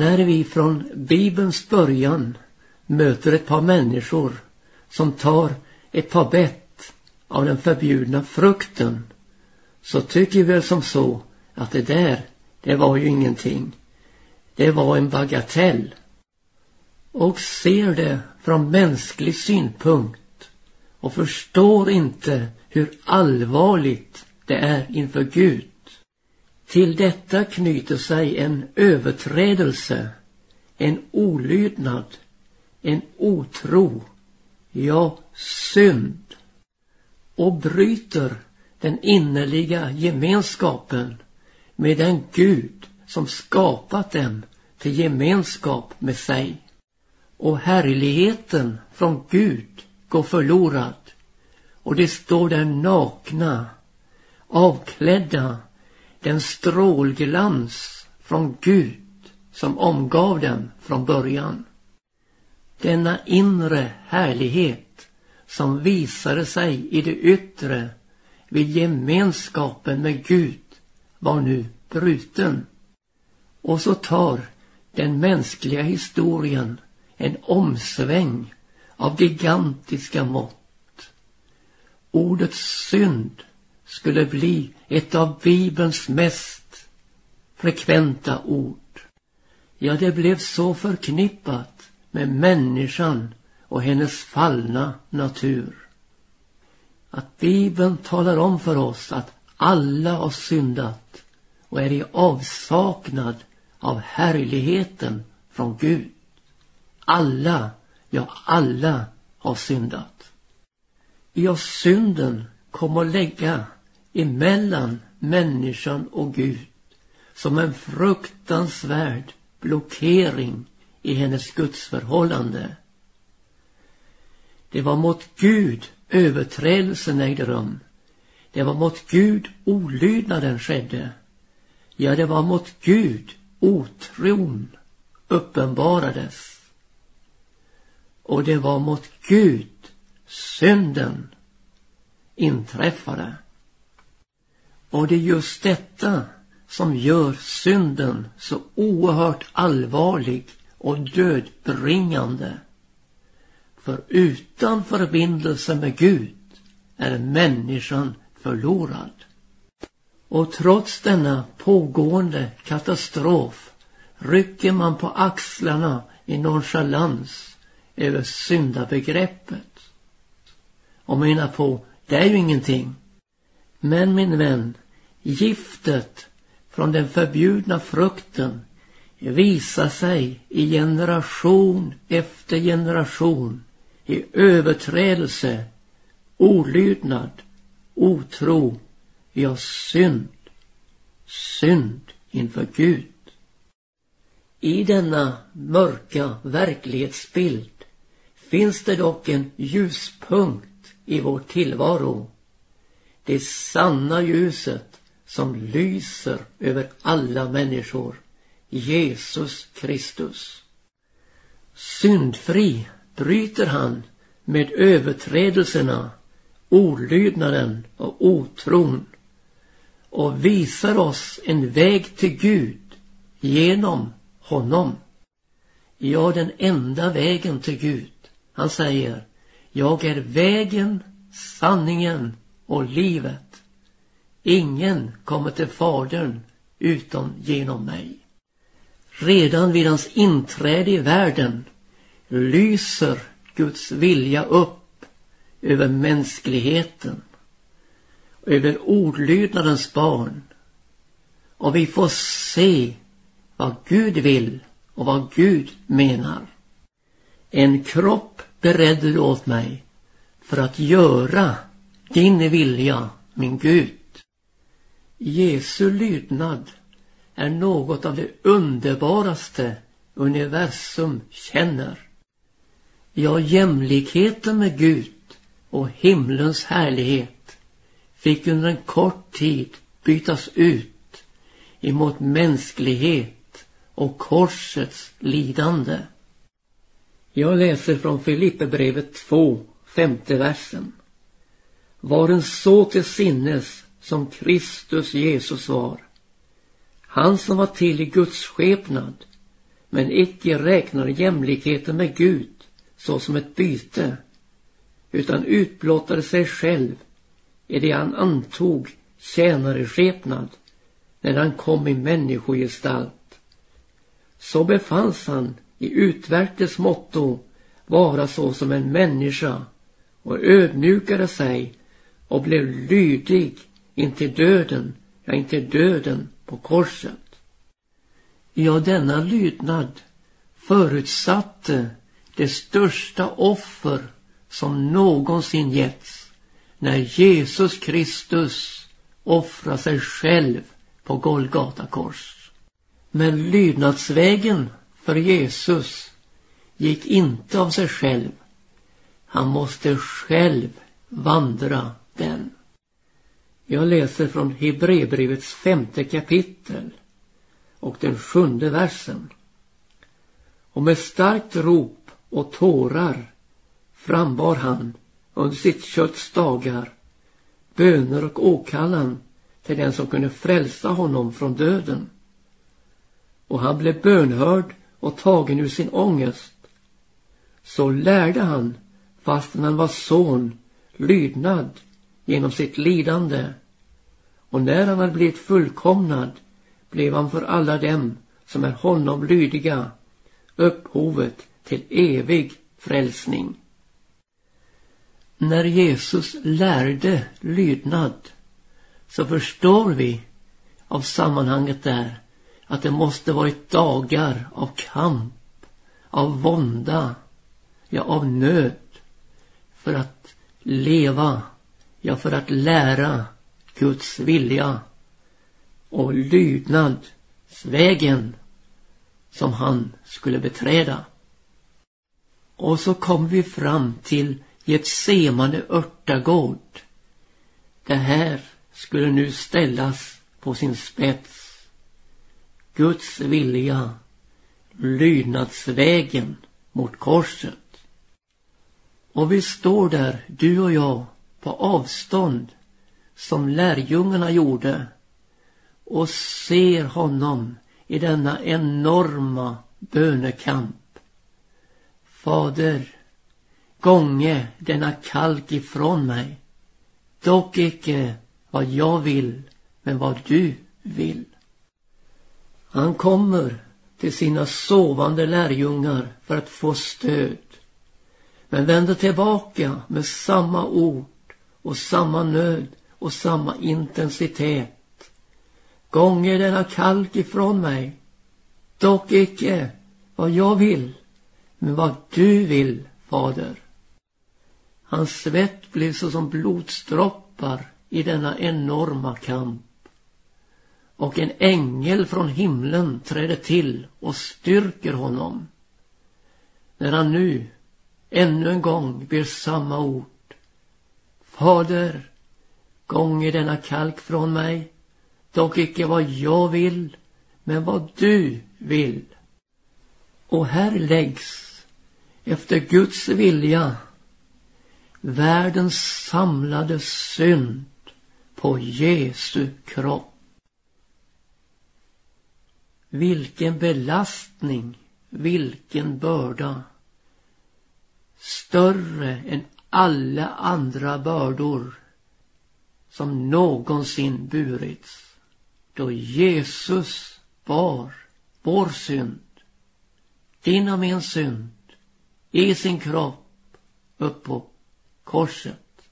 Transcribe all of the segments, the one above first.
när vi från Bibelns början möter ett par människor som tar ett par bett av den förbjudna frukten så tycker vi väl som så att det där, det var ju ingenting. Det var en bagatell. Och ser det från mänsklig synpunkt och förstår inte hur allvarligt det är inför Gud. Till detta knyter sig en överträdelse, en olydnad, en otro, ja synd och bryter den innerliga gemenskapen med den Gud som skapat dem till gemenskap med sig. Och härligheten från Gud går förlorad och de står där nakna, avklädda den strålglans från Gud som omgav dem från början. Denna inre härlighet som visade sig i det yttre vid gemenskapen med Gud var nu bruten. Och så tar den mänskliga historien en omsväng av gigantiska mått. Ordet synd skulle bli ett av Bibelns mest frekventa ord. Ja, det blev så förknippat med människan och hennes fallna natur. Att Bibeln talar om för oss att alla har syndat och är i avsaknad av härligheten från Gud. Alla, ja alla har syndat. Ja, synden kom att lägga emellan människan och Gud som en fruktansvärd blockering i hennes gudsförhållande. Det var mot Gud överträdelsen ägde rum. Det var mot Gud olydnaden skedde. Ja, det var mot Gud otron uppenbarades. Och det var mot Gud synden inträffade. Och det är just detta som gör synden så oerhört allvarlig och dödbringande. För utan förbindelse med Gud är människan förlorad. Och trots denna pågående katastrof rycker man på axlarna i nonchalans över syndabegreppet. Och menar på, det är ju ingenting. Men min vän, giftet från den förbjudna frukten visar sig i generation efter generation i överträdelse, olydnad, otro, ja synd, synd inför Gud. I denna mörka verklighetsbild finns det dock en ljuspunkt i vår tillvaro det sanna ljuset som lyser över alla människor, Jesus Kristus. Syndfri bryter han med överträdelserna, olydnaden och otron och visar oss en väg till Gud genom honom. Ja, den enda vägen till Gud. Han säger, jag är vägen, sanningen och livet. Ingen kommer till Fadern utom genom mig. Redan vid hans inträde i världen lyser Guds vilja upp över mänskligheten, över ordlydnadens barn. Och vi får se vad Gud vill och vad Gud menar. En kropp beredde du åt mig för att göra din vilja, min Gud. Jesu lydnad är något av det underbaraste universum känner. Ja, jämlikheten med Gud och himlens härlighet fick under en kort tid bytas ut emot mänsklighet och korsets lidande. Jag läser från Filipperbrevet 2, femte versen var en så till sinnes som Kristus Jesus var. Han som var till i Guds skepnad, men icke räknade jämlikheten med Gud såsom ett byte, utan utblottade sig själv i det han antog tjänareskepnad när han kom i människogestalt. Så befanns han i utvärtes motto vara så som en människa och ödmjukade sig och blev lydig intill döden, ja intill döden på korset. Ja, denna lydnad förutsatte det största offer som någonsin getts när Jesus Kristus offrar sig själv på Golgata kors. Men lydnadsvägen för Jesus gick inte av sig själv. Han måste själv vandra den. Jag läser från Hebreerbrevets femte kapitel och den sjunde versen. Och med starkt rop och tårar frambar han under sitt kötts dagar böner och åkallan till den som kunde frälsa honom från döden. Och han blev bönhörd och tagen ur sin ångest. Så lärde han, fastän han var son, lydnad genom sitt lidande. Och när han hade blivit fullkomnad blev han för alla dem som är honom lydiga upphovet till evig frälsning. När Jesus lärde lydnad så förstår vi av sammanhanget där att det måste varit dagar av kamp, av vånda, ja av nöd för att leva, ja för att lära Guds vilja och lydnadsvägen som han skulle beträda. Och så kom vi fram till Getsemane örtagård. Det här skulle nu ställas på sin spets. Guds vilja, lydnadsvägen mot korset. Och vi står där, du och jag, på avstånd som lärjungarna gjorde och ser honom i denna enorma bönekamp. Fader, gånge denna kalk ifrån mig, dock icke vad jag vill, men vad du vill. Han kommer till sina sovande lärjungar för att få stöd, men vänder tillbaka med samma ord och samma nöd och samma intensitet gånger denna kalk ifrån mig. Dock icke vad jag vill, men vad du vill, fader. Hans svett blev såsom blodsdroppar i denna enorma kamp. Och en ängel från himlen träder till och styrker honom. När han nu ännu en gång ber samma ord. Fader, gånge denna kalk från mig dock icke vad jag vill, men vad du vill. Och här läggs, efter Guds vilja, världens samlade synd på Jesu kropp. Vilken belastning, vilken börda. Större än alla andra bördor som någonsin burits då Jesus bar vår synd, din och min synd, i sin kropp upp på korset.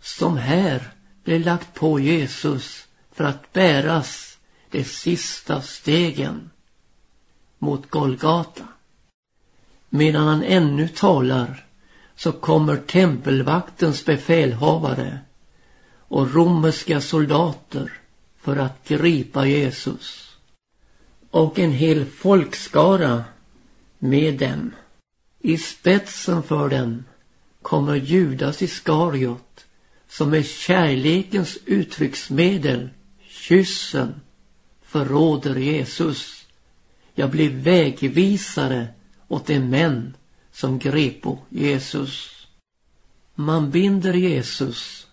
Som här blev lagt på Jesus för att bäras de sista stegen mot Golgata. Medan han ännu talar så kommer tempelvaktens befälhavare och romerska soldater för att gripa Jesus. Och en hel folkskara med dem. I spetsen för dem kommer Judas Iskariot som med kärlekens uttrycksmedel, kyssen, förråder Jesus. Jag blir vägvisare åt de män som grepo Jesus. Man binder Jesus,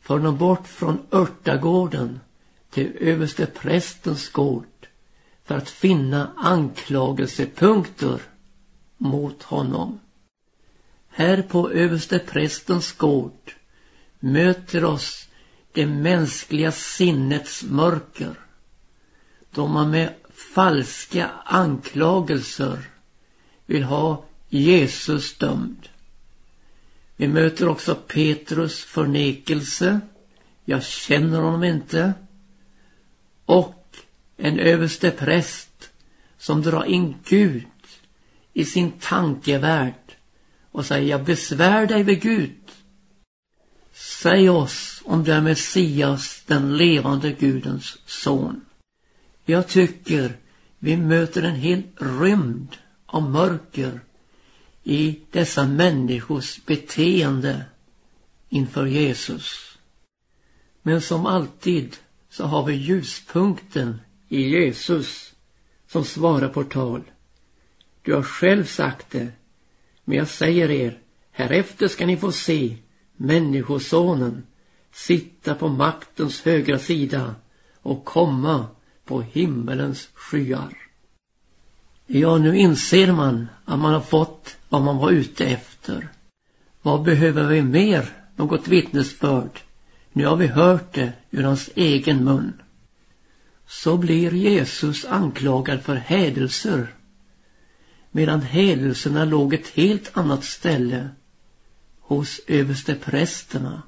för honom bort från örtagården till överste prästens gård för att finna anklagelsepunkter mot honom. Här på översteprästens gård möter oss det mänskliga sinnets mörker då man med falska anklagelser vill ha Jesus dömd. Vi möter också Petrus förnekelse. Jag känner honom inte. Och en överste präst som drar in Gud i sin tankevärld och säger jag besvär dig vid Gud. Säg oss om du är Messias, den levande Gudens son. Jag tycker vi möter en hel rymd av mörker i dessa människors beteende inför Jesus. Men som alltid så har vi ljuspunkten i Jesus som svarar på tal. Du har själv sagt det, men jag säger er, härefter ska ni få se Människosonen sitta på maktens högra sida och komma på himmelens skyar. Ja, nu inser man att man har fått vad man var ute efter. Vad behöver vi mer? Något vittnesbörd. Nu har vi hört det ur hans egen mun. Så blir Jesus anklagad för hädelser. Medan hädelserna låg ett helt annat ställe. Hos översteprästerna.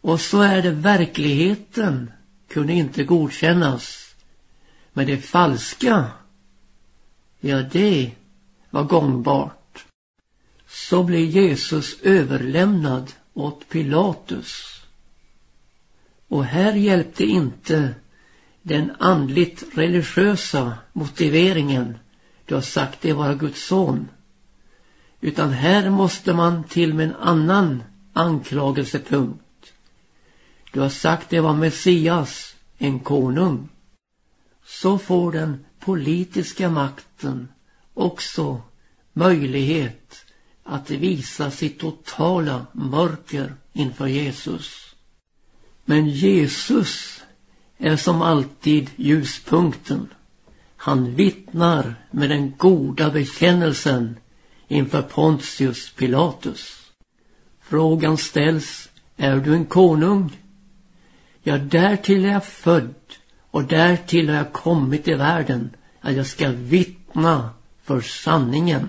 Och så är det verkligheten kunde inte godkännas. Men det falska, ja det var gångbart. Så blev Jesus överlämnad åt Pilatus. Och här hjälpte inte den andligt religiösa motiveringen du har sagt det vara Guds son. Utan här måste man till med en annan anklagelsepunkt. Du har sagt det var Messias, en konung. Så får den politiska makten också möjlighet att visa sitt totala mörker inför Jesus. Men Jesus är som alltid ljuspunkten. Han vittnar med den goda bekännelsen inför Pontius Pilatus. Frågan ställs, är du en konung? Ja, därtill är jag född och därtill har jag kommit i världen att jag ska vittna för sanningen.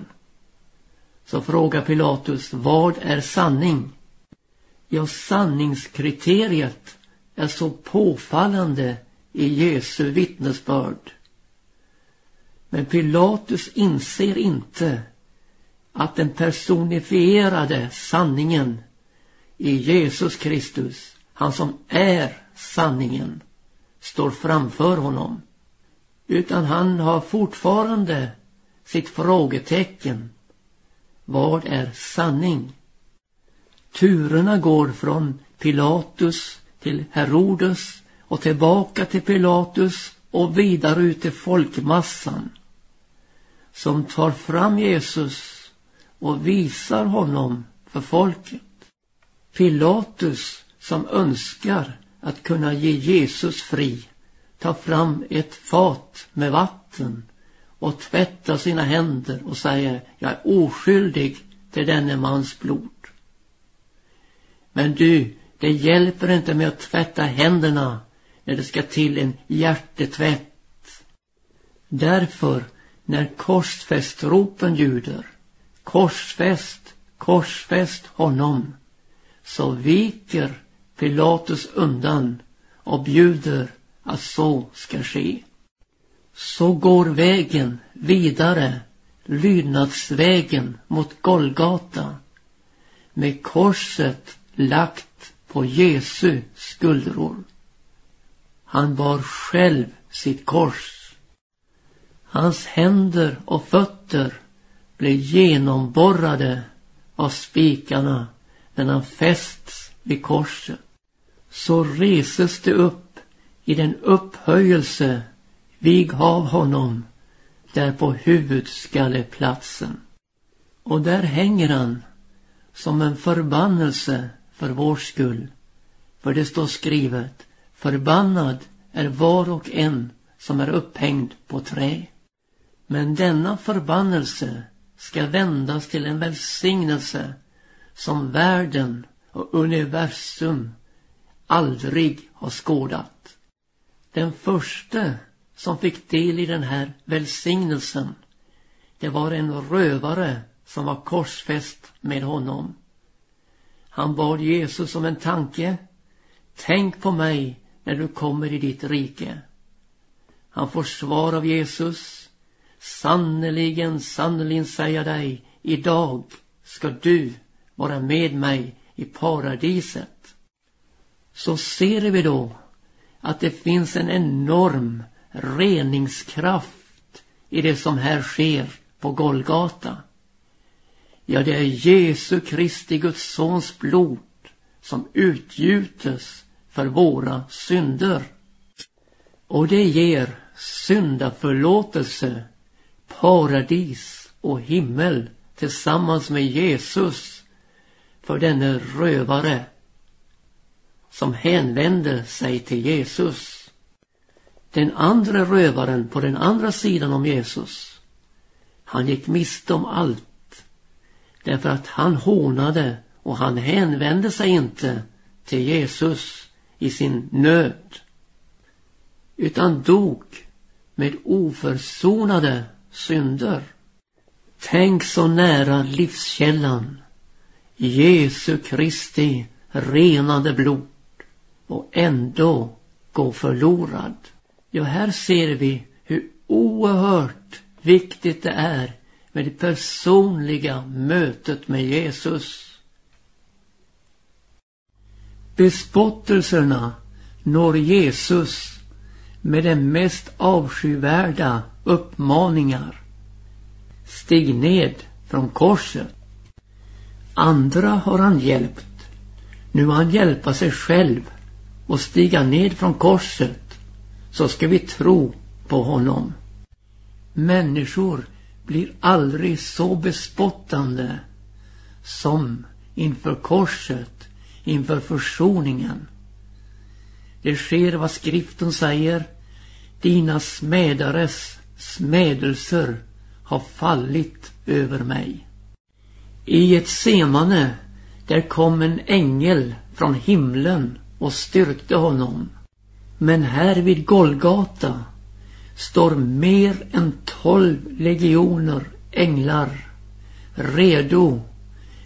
Så frågar Pilatus, vad är sanning? Ja, sanningskriteriet är så påfallande i Jesu vittnesbörd. Men Pilatus inser inte att den personifierade sanningen i Jesus Kristus, han som är sanningen, står framför honom. Utan han har fortfarande sitt frågetecken. Vad är sanning? Turerna går från Pilatus till Herodes och tillbaka till Pilatus och vidare ut till folkmassan som tar fram Jesus och visar honom för folket. Pilatus som önskar att kunna ge Jesus fri tar fram ett fat med vatten och tvättar sina händer och säger jag är oskyldig till denne mans blod. Men du, det hjälper inte med att tvätta händerna när det ska till en hjärtetvätt. Därför, när korsfästropen ljuder, korsfäst, korsfäst honom, så viker Pilatus undan och bjuder att så ska ske. Så går vägen vidare, lydnadsvägen mot Golgata med korset lagt på Jesu skuldror. Han bar själv sitt kors. Hans händer och fötter blev genomborrade av spikarna när han fästs vid korset. Så reses det upp i den upphöjelse Vig av honom där på huvudskalleplatsen. Och där hänger han som en förbannelse för vår skull. För det står skrivet, förbannad är var och en som är upphängd på trä. Men denna förbannelse ska vändas till en välsignelse som världen och universum aldrig har skådat. Den första som fick del i den här välsignelsen, det var en rövare som var korsfäst med honom. Han bad Jesus om en tanke. Tänk på mig när du kommer i ditt rike. Han får svar av Jesus. Sannerligen, sannerligen säger jag dig, idag ska du vara med mig i paradiset. Så ser vi då att det finns en enorm reningskraft i det som här sker på Golgata. Ja, det är Jesu Kristi Guds sons blod som utgjutes för våra synder. Och det ger syndaförlåtelse, paradis och himmel tillsammans med Jesus för denne rövare som hänvände sig till Jesus. Den andra rövaren på den andra sidan om Jesus, han gick miste om allt därför att han hånade och han hänvände sig inte till Jesus i sin nöd utan dog med oförsonade synder. Tänk så nära livskällan Jesu Kristi renade blod och ändå gå förlorad. Ja, här ser vi hur oerhört viktigt det är med det personliga mötet med Jesus. Bespottelserna når Jesus med de mest avskyvärda uppmaningar. Stig ned från korset. Andra har han hjälpt. Nu har han hjälpa sig själv och stiga ned från korset så ska vi tro på honom. Människor blir aldrig så bespottande som inför korset, inför försoningen. Det sker vad skriften säger. Dina smädares smädelser har fallit över mig. I ett semane där kom en ängel från himlen och styrkte honom. Men här vid Golgata står mer än tolv legioner änglar redo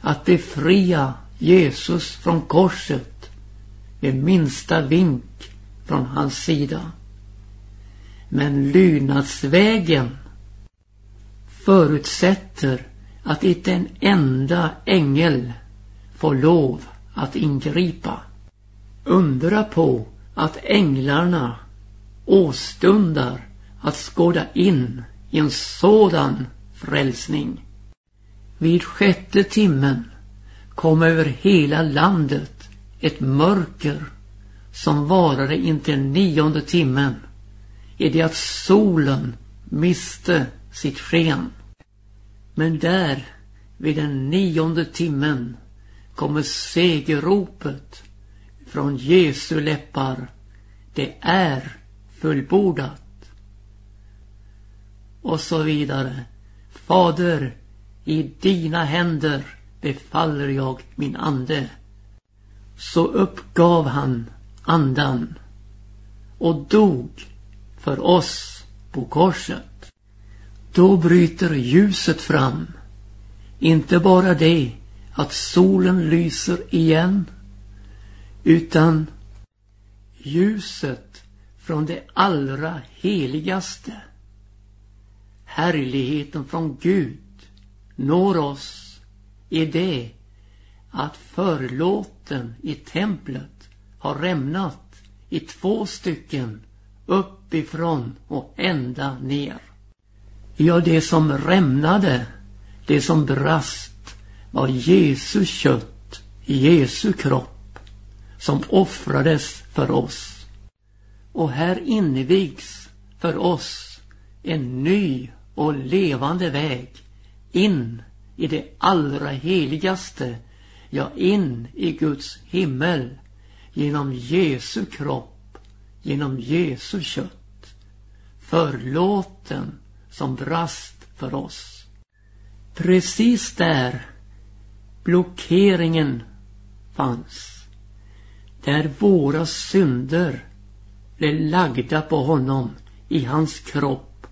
att befria Jesus från korset med minsta vink från hans sida. Men lydnadsvägen förutsätter att inte en enda ängel får lov att ingripa. Undra på att änglarna åstundar att skåda in i en sådan frälsning. Vid sjätte timmen kom över hela landet ett mörker som varade intill nionde timmen i det att solen miste sitt sken. Men där vid den nionde timmen kommer segerropet från Jesu läppar. Det är fullbordat. Och så vidare. Fader, i dina händer befaller jag min ande. Så uppgav han andan och dog för oss på korset. Då bryter ljuset fram. Inte bara det att solen lyser igen utan ljuset från det allra heligaste. Härligheten från Gud når oss i det att förlåten i templet har rämnat i två stycken uppifrån och ända ner. Ja, det som rämnade, det som brast var Jesu kött, Jesu kropp som offrades för oss. Och här invigs för oss en ny och levande väg in i det allra heligaste, ja in i Guds himmel genom Jesu kropp, genom Jesu kött. förlåten som brast för oss. Precis där blockeringen fanns. Där våra synder blev lagda på honom i hans kropp.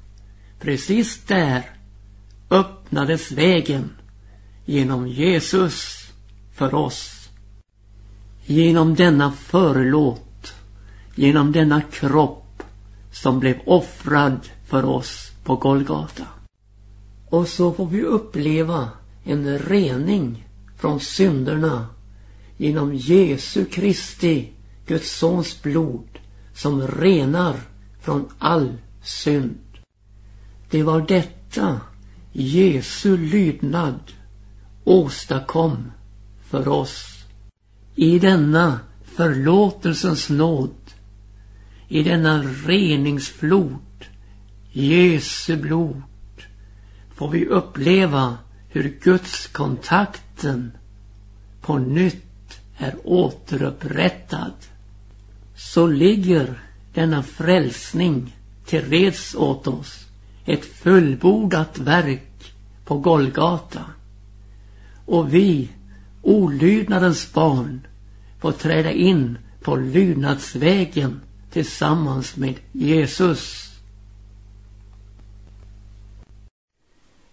Precis där öppnades vägen genom Jesus för oss. Genom denna förlåt, genom denna kropp som blev offrad för oss på Golgata. Och så får vi uppleva en rening från synderna genom Jesu Kristi, Guds sons blod som renar från all synd. Det var detta Jesu lydnad åstadkom för oss. I denna förlåtelsens nåd, i denna reningsflod, Jesu blod, får vi uppleva hur Guds kontakten på nytt är återupprättad. Så ligger denna frälsning till reds åt oss. Ett fullbordat verk på Golgata. Och vi, olydnadens barn, får träda in på lydnadsvägen tillsammans med Jesus.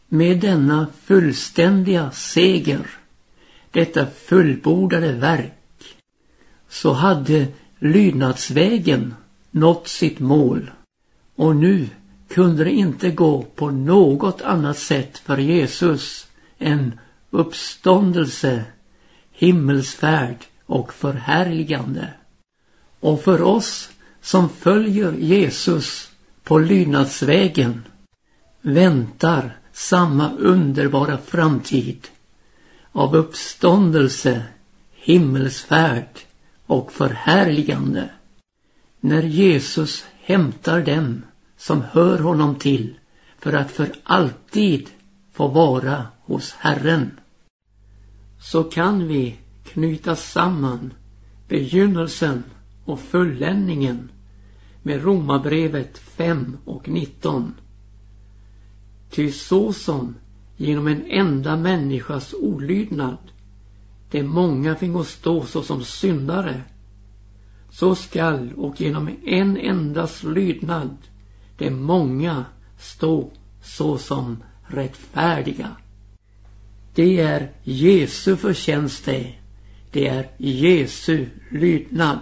Med denna fullständiga seger, detta fullbordade verk, så hade lydnadsvägen nått sitt mål. Och nu kunde det inte gå på något annat sätt för Jesus än uppståndelse, himmelsfärd och förhärligande. Och för oss som följer Jesus på lydnadsvägen väntar samma underbara framtid av uppståndelse, himmelsfärd och förhärligande. När Jesus hämtar dem som hör honom till för att för alltid få vara hos Herren. Så kan vi knyta samman begynnelsen och fulländningen med Romarbrevet 5 och 19. Ty så som genom en enda människas olydnad det många fingo stå såsom syndare så skall och genom en endas lydnad de många stå såsom rättfärdiga. Det är Jesu förtjänst det. Det är Jesu lydnad.